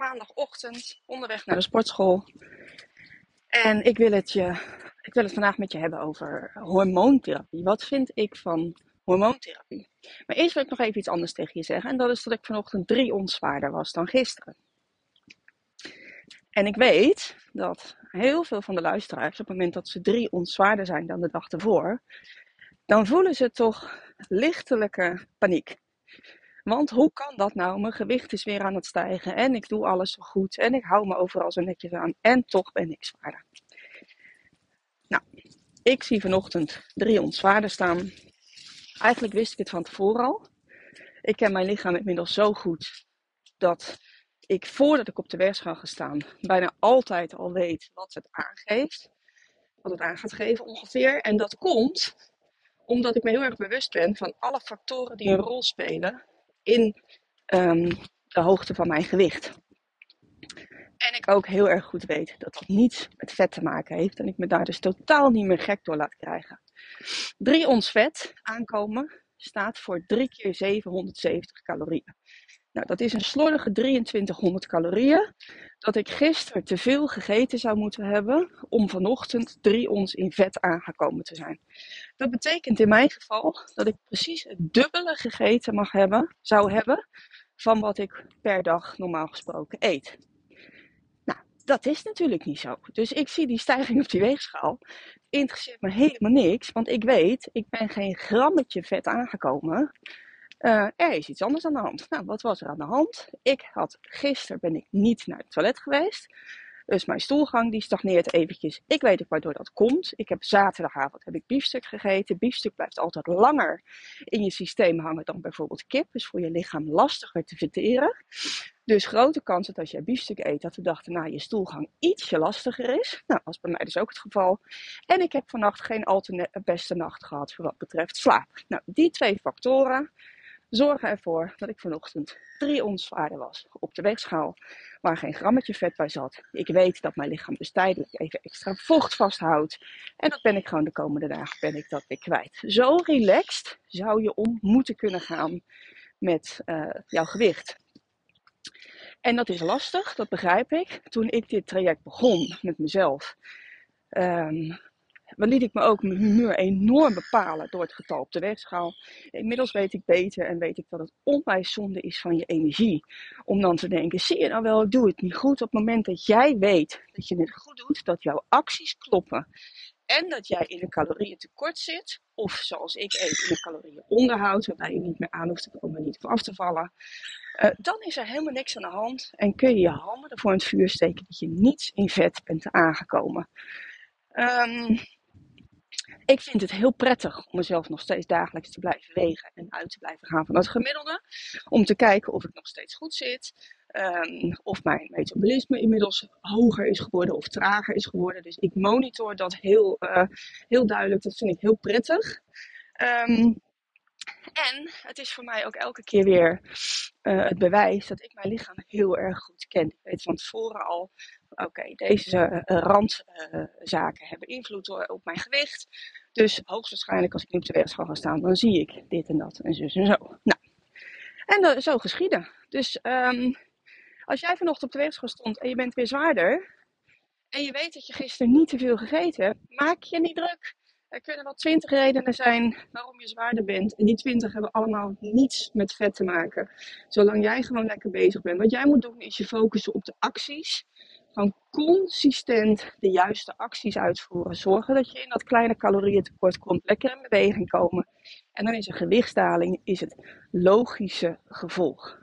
maandagochtend onderweg naar de sportschool. En ik wil, het je, ik wil het vandaag met je hebben over hormoontherapie. Wat vind ik van hormoontherapie? Maar eerst wil ik nog even iets anders tegen je zeggen. En dat is dat ik vanochtend drie ons zwaarder was dan gisteren. En ik weet dat heel veel van de luisteraars, op het moment dat ze drie ons zwaarder zijn dan de dag ervoor, dan voelen ze toch lichtelijke paniek. Want hoe kan dat nou? Mijn gewicht is weer aan het stijgen en ik doe alles zo goed en ik hou me overal zo netjes aan en toch ben ik zwaarder. Nou, ik zie vanochtend drie ontzwaarden staan. Eigenlijk wist ik het van tevoren al. Ik ken mijn lichaam inmiddels zo goed dat ik voordat ik op de weegschaal ga staan bijna altijd al weet wat het aangeeft. Wat het aan gaat geven ongeveer. En dat komt omdat ik me heel erg bewust ben van alle factoren die een rol spelen in um, de hoogte van mijn gewicht. En ik ook heel erg goed weet dat dat niets met vet te maken heeft. En ik me daar dus totaal niet meer gek door laat krijgen. 3 ons vet aankomen staat voor 3 keer 770 calorieën. Nou, dat is een slordige 2300 calorieën. Dat ik gisteren te veel gegeten zou moeten hebben om vanochtend 3 ons in vet aangekomen te zijn. Dat betekent in mijn geval dat ik precies het dubbele gegeten mag hebben, zou hebben van wat ik per dag normaal gesproken eet. Nou, dat is natuurlijk niet zo. Dus ik zie die stijging op die weegschaal. Interesseert me helemaal niks, want ik weet, ik ben geen grammetje vet aangekomen. Uh, er is iets anders aan de hand. Nou, wat was er aan de hand? Ik had gisteren ben ik niet naar het toilet geweest. Dus mijn stoelgang die stagneert eventjes. Ik weet ook waardoor dat komt. Ik heb zaterdagavond heb ik biefstuk gegeten. Biefstuk blijft altijd langer in je systeem hangen dan bijvoorbeeld kip. Is voor je lichaam lastiger te verteren. Dus grote kans dat als jij biefstuk eet, dat de dag daarna je stoelgang ietsje lastiger is. Nou, is bij mij dus ook het geval. En ik heb vannacht geen beste nacht gehad voor wat betreft slaap. Nou, die twee factoren zorgen ervoor dat ik vanochtend 3 ons zwaarder was op de weegschaal, waar geen grammetje vet bij zat. Ik weet dat mijn lichaam dus tijdelijk even extra vocht vasthoudt. En dat ben ik gewoon de komende dagen ben ik dat weer kwijt. Zo relaxed zou je om moeten kunnen gaan met uh, jouw gewicht. En dat is lastig, dat begrijp ik. Toen ik dit traject begon met mezelf, um, dan liet ik me ook mijn humeur enorm bepalen door het getal op de weegschaal. Inmiddels weet ik beter en weet ik dat het onwijs zonde is van je energie. Om dan te denken, zie je nou wel, ik doe het niet goed. Op het moment dat jij weet dat je het goed doet, dat jouw acties kloppen. En dat jij in een calorieën tekort zit, of zoals ik eet, in een calorieën onderhoud, waarbij je niet meer aan hoeft te komen, niet af te vallen. Uh, dan is er helemaal niks aan de hand en kun je je handen ervoor in het vuur steken dat je niets in vet bent aangekomen. Um, ik vind het heel prettig om mezelf nog steeds dagelijks te blijven wegen en uit te blijven gaan van het gemiddelde. Om te kijken of ik nog steeds goed zit. Um, of mijn metabolisme inmiddels hoger is geworden of trager is geworden. Dus ik monitor dat heel, uh, heel duidelijk. Dat vind ik heel prettig. Um, en het is voor mij ook elke keer weer uh, het bewijs dat ik mijn lichaam heel erg goed ken. Ik weet van tevoren al oké, deze uh, randzaken hebben invloed op mijn gewicht. Dus hoogstwaarschijnlijk als ik nu op de weegschaal ga staan, dan zie ik dit en dat en zo en zo. Nou, en uh, zo geschieden. Dus um, als jij vanochtend op de weegschaal stond en je bent weer zwaarder, en je weet dat je gisteren niet te veel gegeten hebt, maak je niet druk. Er kunnen wel twintig redenen zijn waarom je zwaarder bent. En die twintig hebben allemaal niets met vet te maken. Zolang jij gewoon lekker bezig bent. Wat jij moet doen is je focussen op de acties gewoon consistent de juiste acties uitvoeren. Zorgen dat je in dat kleine calorieëntekort komt. Lekker in beweging komen. En dan is een gewichtsdaling is het logische gevolg.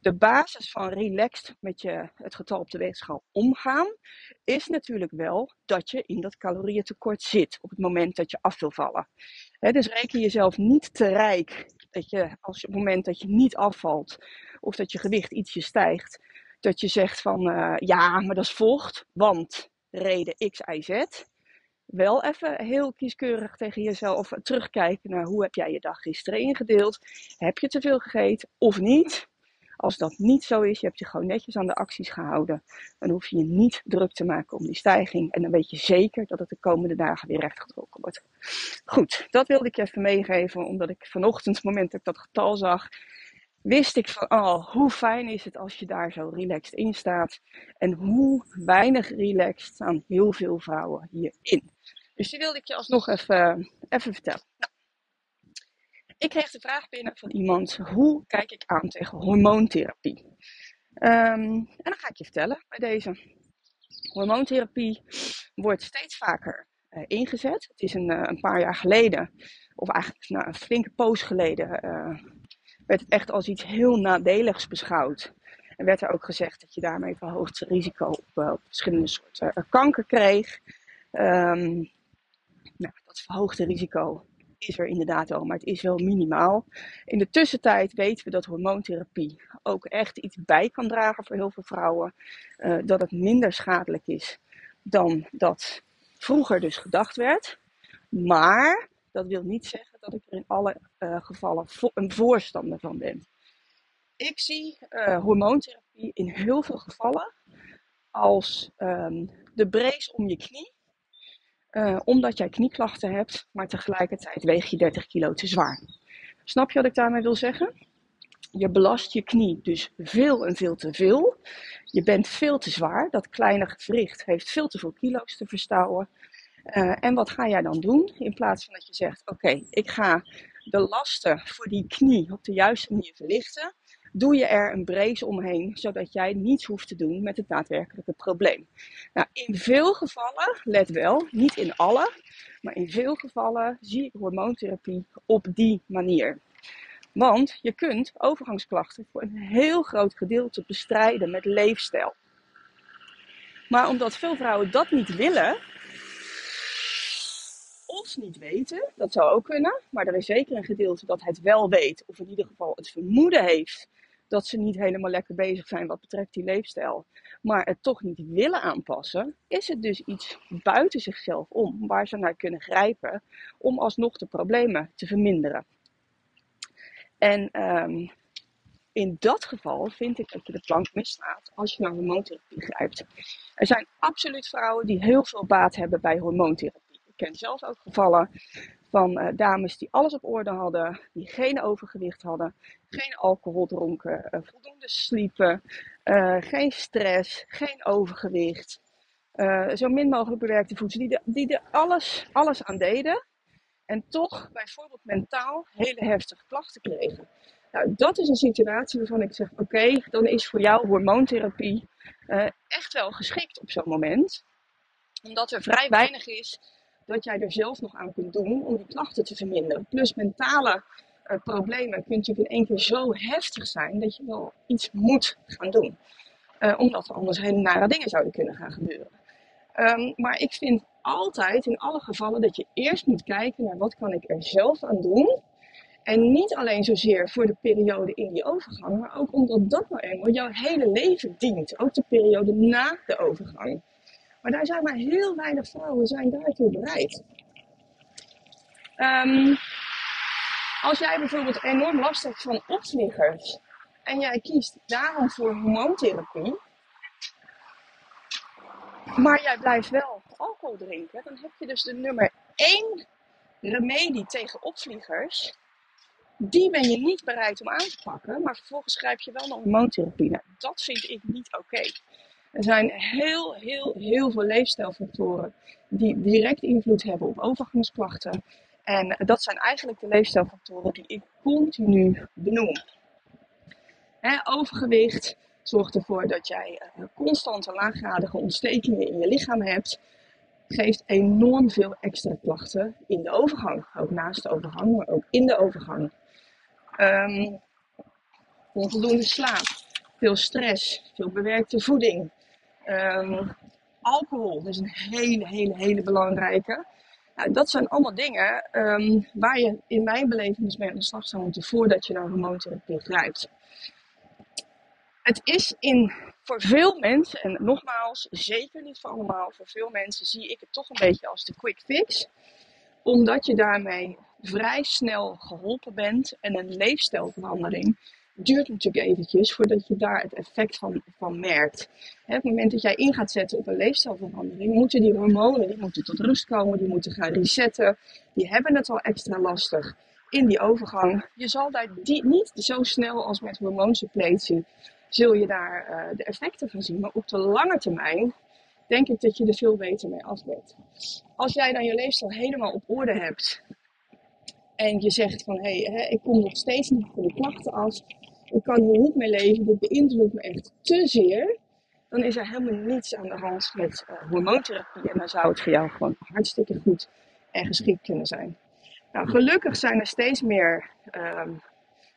de basis van relaxed met je, het getal op de weegschaal omgaan, is natuurlijk wel dat je in dat calorieëntekort zit op het moment dat je af wil vallen. dus reken jezelf niet te rijk dat je als je, op het moment dat je niet afvalt of dat je gewicht ietsje stijgt, dat je zegt van uh, ja, maar dat is vocht, want reden X, Y, Z. Wel even heel kieskeurig tegen jezelf terugkijken naar hoe heb jij je dag gisteren ingedeeld. Heb je te veel gegeten of niet? Als dat niet zo is, je hebt je gewoon netjes aan de acties gehouden, dan hoef je je niet druk te maken om die stijging. En dan weet je zeker dat het de komende dagen weer rechtgetrokken wordt. Goed, dat wilde ik je even meegeven, omdat ik vanochtend, het moment dat ik dat getal zag, wist ik van, oh, hoe fijn is het als je daar zo relaxed in staat. En hoe weinig relaxed staan heel veel vrouwen hierin. Dus die wilde ik je alsnog even, even vertellen. Nou, ik kreeg de vraag binnen van iemand: hoe kijk ik aan tegen hormoontherapie? Um, en dan ga ik je vertellen bij deze. Hormoontherapie wordt steeds vaker uh, ingezet. Het is een, uh, een, paar jaar geleden, of eigenlijk nou, een flinke poos geleden, uh, werd het echt als iets heel nadeligs beschouwd. En werd er ook gezegd dat je daarmee verhoogd risico op, op verschillende soorten kanker kreeg. Um, nou, dat verhoogde risico is er inderdaad wel, maar het is wel minimaal. In de tussentijd weten we dat hormoontherapie ook echt iets bij kan dragen voor heel veel vrouwen. Uh, dat het minder schadelijk is dan dat vroeger dus gedacht werd. Maar dat wil niet zeggen dat ik er in alle uh, gevallen een voorstander van ben. Ik zie uh, hormoontherapie in heel veel gevallen als um, de brace om je knie uh, omdat jij knieklachten hebt, maar tegelijkertijd weeg je 30 kilo te zwaar. Snap je wat ik daarmee wil zeggen? Je belast je knie dus veel en veel te veel. Je bent veel te zwaar. Dat kleine gewricht heeft veel te veel kilo's te verstouwen. Uh, en wat ga jij dan doen? In plaats van dat je zegt: Oké, ik ga de lasten voor die knie op de juiste manier verlichten, doe je er een brace omheen, zodat jij niets hoeft te doen met het daadwerkelijke probleem. Nou, in veel gevallen, let wel, niet in alle, maar in veel gevallen zie ik hormoontherapie op die manier. Want je kunt overgangsklachten voor een heel groot gedeelte bestrijden met leefstijl. Maar omdat veel vrouwen dat niet willen, of niet weten, dat zou ook kunnen, maar er is zeker een gedeelte dat het wel weet, of in ieder geval het vermoeden heeft dat ze niet helemaal lekker bezig zijn wat betreft die leefstijl, maar het toch niet willen aanpassen, is het dus iets buiten zichzelf om waar ze naar kunnen grijpen om alsnog de problemen te verminderen. En um, in dat geval vind ik dat je de plank misslaat als je naar hormoontherapie grijpt. Er zijn absoluut vrouwen die heel veel baat hebben bij hormoontherapie. Ken zelf ook gevallen van uh, dames die alles op orde hadden, die geen overgewicht hadden, geen alcohol dronken, uh, voldoende sliepen, uh, geen stress, geen overgewicht, zo min mogelijk bewerkte voedsel, die, die er alles, alles aan deden en toch bijvoorbeeld mentaal hele heftige klachten kregen. Nou, dat is een situatie waarvan ik zeg: oké, dan is voor jou hormoontherapie echt wel geschikt op zo'n moment, omdat er vrij weinig is dat jij er zelf nog aan kunt doen om die klachten te verminderen. Plus mentale uh, problemen kunnen natuurlijk in één keer zo heftig zijn dat je wel iets moet gaan doen. Uh, omdat er anders hele nare dingen zouden kunnen gaan gebeuren. Um, maar ik vind altijd in alle gevallen dat je eerst moet kijken naar wat kan ik er zelf aan doen. En niet alleen zozeer voor de periode in die overgang, maar ook omdat dat nou eenmaal jouw hele leven dient. Ook de periode na de overgang. Maar daar zijn maar heel weinig vrouwen zijn daartoe bereid. Um, als jij bijvoorbeeld enorm last hebt van opvliegers en jij kiest daarom voor hormoontherapie, maar jij blijft wel alcohol drinken, dan heb je dus de nummer 1 remedie tegen opvliegers. Die ben je niet bereid om aan te pakken, maar vervolgens grijp je wel naar hormoontherapie. Nou, dat vind ik niet oké. Er zijn heel, heel, heel veel leefstijlfactoren die direct invloed hebben op overgangsklachten. En dat zijn eigenlijk de leefstijlfactoren die ik continu benoem. overgewicht zorgt ervoor dat jij uh, constante laaggradige ontstekingen in je lichaam hebt. Geeft enorm veel extra klachten in de overgang. Ook naast de overgang, maar ook in de overgang. Um, onvoldoende slaap veel stress, veel bewerkte voeding, ehm, alcohol. Is een hele, hele, hele belangrijke. Nou, dat zijn allemaal dingen um, waar je in mijn beleving dus mee aan de slag zou moeten voordat je naar hormoontherapie grijpt. Het is in, voor veel mensen, en nogmaals, zeker niet voor allemaal, voor veel mensen zie ik het toch een beetje als de quick fix. Omdat je daarmee vrij snel geholpen bent en een leefstijlverandering duurt natuurlijk eventjes voordat je daar het effect van, van merkt. Hè, op het moment dat jij in gaat zetten op een leefstijlverandering, moeten die hormonen die moeten tot rust komen, die moeten gaan resetten. Die hebben het al extra lastig in die overgang. Je zal daar die, niet zo snel als met hormoonsuppletie, zul je daar uh, de effecten van zien. Maar op de lange termijn denk ik dat je er veel beter mee af bent. Als jij dan je leefstijl helemaal op orde hebt en je zegt van hé, hey, ik kom nog steeds niet van de klachten af, ik kan hier niet mee leven, dit beïnvloedt me echt te zeer, dan is er helemaal niets aan de hand met uh, hormoontherapie en dan zou het voor jou gewoon hartstikke goed en geschikt kunnen zijn. Nou, gelukkig zijn er steeds meer. Um,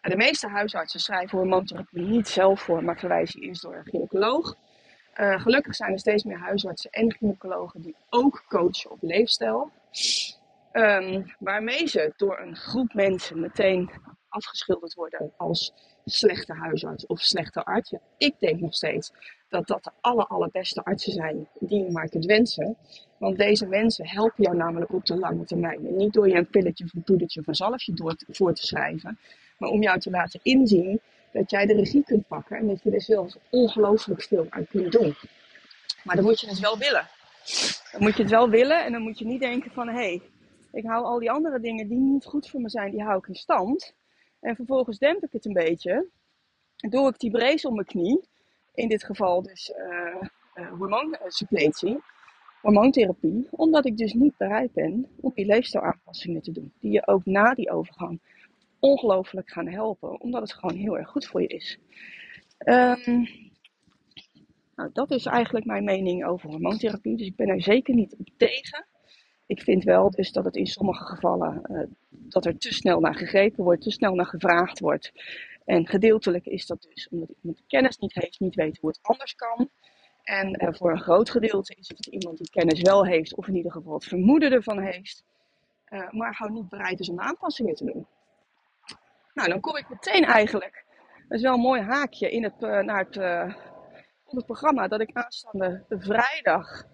de meeste huisartsen schrijven hormoontherapie niet zelf voor, maar verwijzen je eerst door een gynaecoloog. Uh, gelukkig zijn er steeds meer huisartsen en gynaecologen die ook coachen op leefstijl. Um, waarmee ze door een groep mensen meteen afgeschilderd worden als slechte huisarts of slechte arts. ik denk nog steeds dat dat de aller, allerbeste artsen zijn die je maar kunt wensen. Want deze mensen helpen jou namelijk op de lange termijn. Niet door je een pilletje of een poedertje of een zalfje door te, voor te schrijven. Maar om jou te laten inzien dat jij de regie kunt pakken. En dat je er zelfs ongelooflijk veel aan kunt doen. Maar dan moet je het wel willen. Dan moet je het wel willen en dan moet je niet denken van... Hé, hey, ik hou al die andere dingen die niet goed voor me zijn, die hou ik in stand. En vervolgens demp ik het een beetje. Doe ik die brace om mijn knie. In dit geval dus uh, hormoontherapie. Omdat ik dus niet bereid ben om die leefstijlaanpassingen te doen. Die je ook na die overgang ongelooflijk gaan helpen. Omdat het gewoon heel erg goed voor je is. Um, nou, dat is eigenlijk mijn mening over hormoontherapie. Dus ik ben er zeker niet op tegen. Ik vind wel dus dat het in sommige gevallen uh, dat er te snel naar gegrepen wordt, te snel naar gevraagd wordt. En gedeeltelijk is dat dus omdat iemand de kennis niet heeft, niet weet hoe het anders kan. En uh, voor een groot gedeelte is het iemand die kennis wel heeft, of in ieder geval het vermoeden ervan heeft, uh, maar gewoon niet bereid is om aanpassingen te doen. Nou, dan kom ik meteen eigenlijk, dat is wel een mooi haakje in het, naar het, het programma dat ik aanstaande vrijdag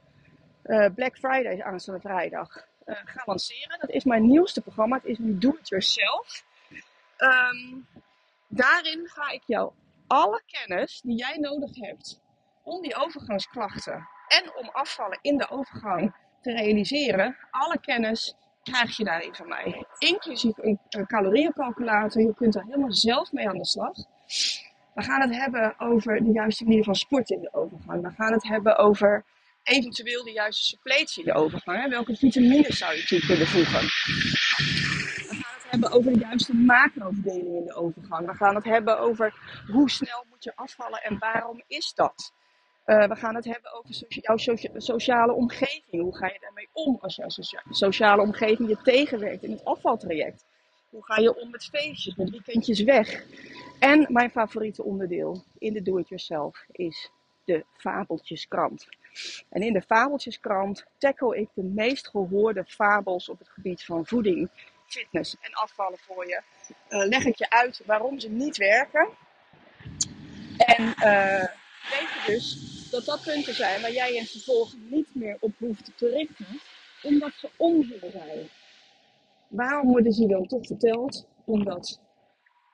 uh, Black Friday aanstaande vrijdag uh, ga lanceren. Dat is mijn nieuwste programma. Het is nu Do It Yourself. Um, daarin ga ik jou alle kennis die jij nodig hebt om die overgangsklachten en om afvallen in de overgang te realiseren, alle kennis krijg je daarin van mij. Inclusief een, een calorieëncalculator. Je kunt er helemaal zelf mee aan de slag. We gaan het hebben over de juiste manier van sporten in de overgang. We gaan het hebben over eventueel de juiste suppletie in de overgang. Hè? Welke vitamines zou je toe kunnen voegen? We gaan het hebben over de juiste macroverdeling in de overgang. We gaan het hebben over hoe snel moet je afvallen en waarom is dat? Uh, we gaan het hebben over jouw sociale omgeving. Hoe ga je daarmee om als jouw sociale omgeving je tegenwerkt in het afvaltraject? Hoe ga je om met feestjes, met weekendjes weg? En mijn favoriete onderdeel in de Do-It-Yourself is de fabeltjeskrant. En in de fabeltjeskrant tackle ik de meest gehoorde fabels op het gebied van voeding, fitness en afvallen voor je. Uh, leg ik je uit waarom ze niet werken. En uh, weet je dus dat dat punten zijn waar jij je vervolgens niet meer op hoeft te richten, omdat ze onzin zijn. Waarom worden ze dan toch verteld? Omdat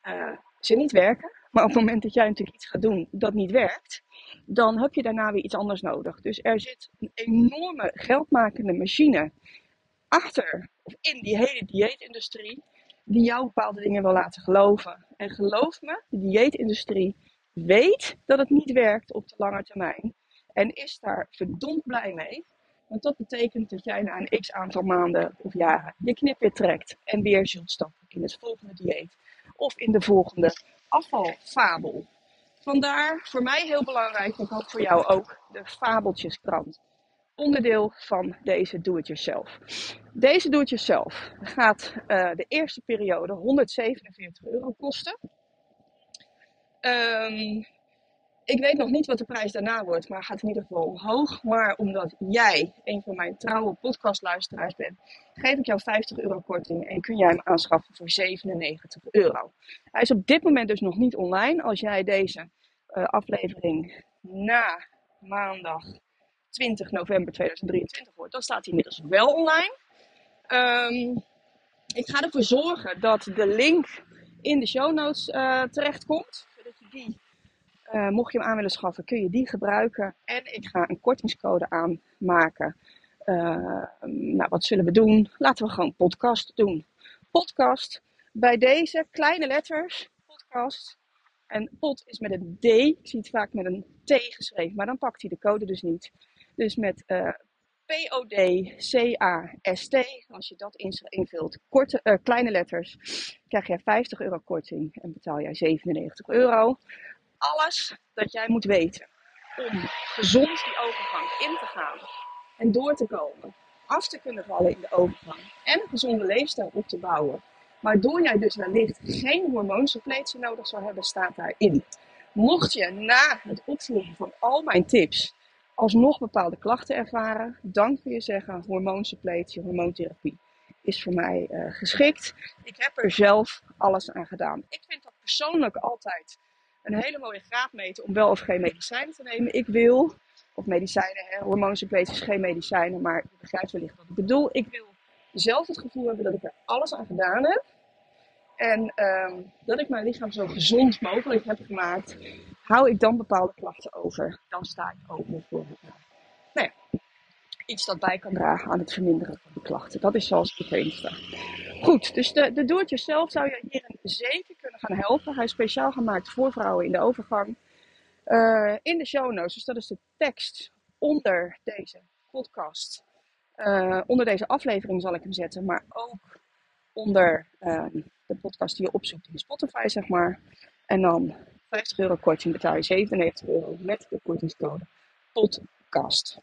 uh, ze niet werken. Maar op het moment dat jij natuurlijk iets gaat doen dat niet werkt, dan heb je daarna weer iets anders nodig. Dus er zit een enorme geldmakende machine achter, of in die hele dieetindustrie, die jou bepaalde dingen wil laten geloven. En geloof me, de dieetindustrie weet dat het niet werkt op de lange termijn. En is daar verdomd blij mee. Want dat betekent dat jij na een x aantal maanden of jaren je knip weer trekt en weer zult stappen in het volgende dieet. Of in de volgende afvalfabel. Vandaar voor mij heel belangrijk, ik hoop voor jou ook, de Fabeltjeskrant. Onderdeel van deze Do-It-Yourself. Deze Do-It-Yourself gaat uh, de eerste periode 147 euro kosten. Um, Ik weet nog niet wat de prijs daarna wordt, maar gaat in ieder geval omhoog. Maar omdat jij een van mijn trouwe podcastluisteraars bent, geef ik jou 50 euro korting en kun jij hem aanschaffen voor 97 euro. Hij is op dit moment dus nog niet online. Als jij deze uh, aflevering na maandag 20 november 2023 hoort, dan staat hij inmiddels wel online. Um, ik ga ervoor zorgen dat de link in de show notes uh, terechtkomt. Zodat je die, uh, mocht je hem aan willen schaffen, kun je die gebruiken. En ik ga een kortingscode aanmaken. Uh, nou, wat zullen we doen? Laten we gewoon podcast doen. Podcast. Bij deze kleine letters. Podcast. En pot is met een D. Ik zie het vaak met een T geschreven. Maar dan pakt hij de code dus niet. Dus met uh, P-O-D-C-A-S-T. Als je dat invult, korte, uh, kleine letters, krijg je 50 euro korting en betaal jij 97 euro. Alles dat jij moet weten om gezond die overgang in te gaan en door te komen, af te kunnen vallen in de overgang en een gezonde leefstijl op te bouwen. Waardoor jij dus wellicht geen hormoonsuppletie nodig zou hebben, staat daarin. Mocht je na het opvolgen van al mijn tips alsnog bepaalde klachten ervaren, dan kun je zeggen hormoonsuppletie, hormoontherapie is voor mij uh, geschikt. Ik heb er zelf alles aan gedaan. Ik vind dat persoonlijk altijd een hele mooie graadmeter om wel of geen medicijnen te nemen. Ik wil, of medicijnen, hè, is geen medicijnen, maar je begrijpt wellicht wat ik bedoel. Ik wil zelf het gevoel hebben dat ik er alles aan gedaan heb. En uh, dat ik mijn lichaam zo gezond mogelijk heb gemaakt hou ik dan bepaalde klachten over, dan sta ik open voor nou ja, iets dat bij kan dragen aan het verminderen van de klachten. Dat is zoals ik erin sta. Goed, dus de, de do-it-yourself zou je hierin zeker kunnen gaan helpen. Hij is speciaal gemaakt voor vrouwen in de overgang. Uh, in de show notes, dus dat is de tekst onder deze podcast. Uh, onder deze aflevering zal ik hem zetten, maar ook onder uh, de podcast die je opzoekt in Spotify, zeg maar. En dan 50 euro korting betaal je 97 euro met de kortingscode podcast.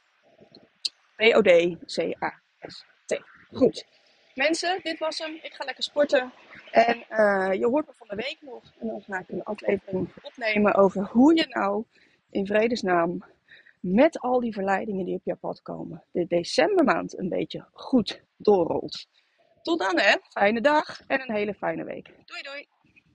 P-O-D-C-A-S-T. Goed. Mensen, dit was hem. Ik ga lekker sporten. En uh, je hoort me van de week nog. En dan ga ik een aflevering opnemen over hoe je nou in vredesnaam met al die verleidingen die op je pad komen, de decembermaand een beetje goed doorrolt. Tot dan hè. Fijne dag en een hele fijne week. Doei doei.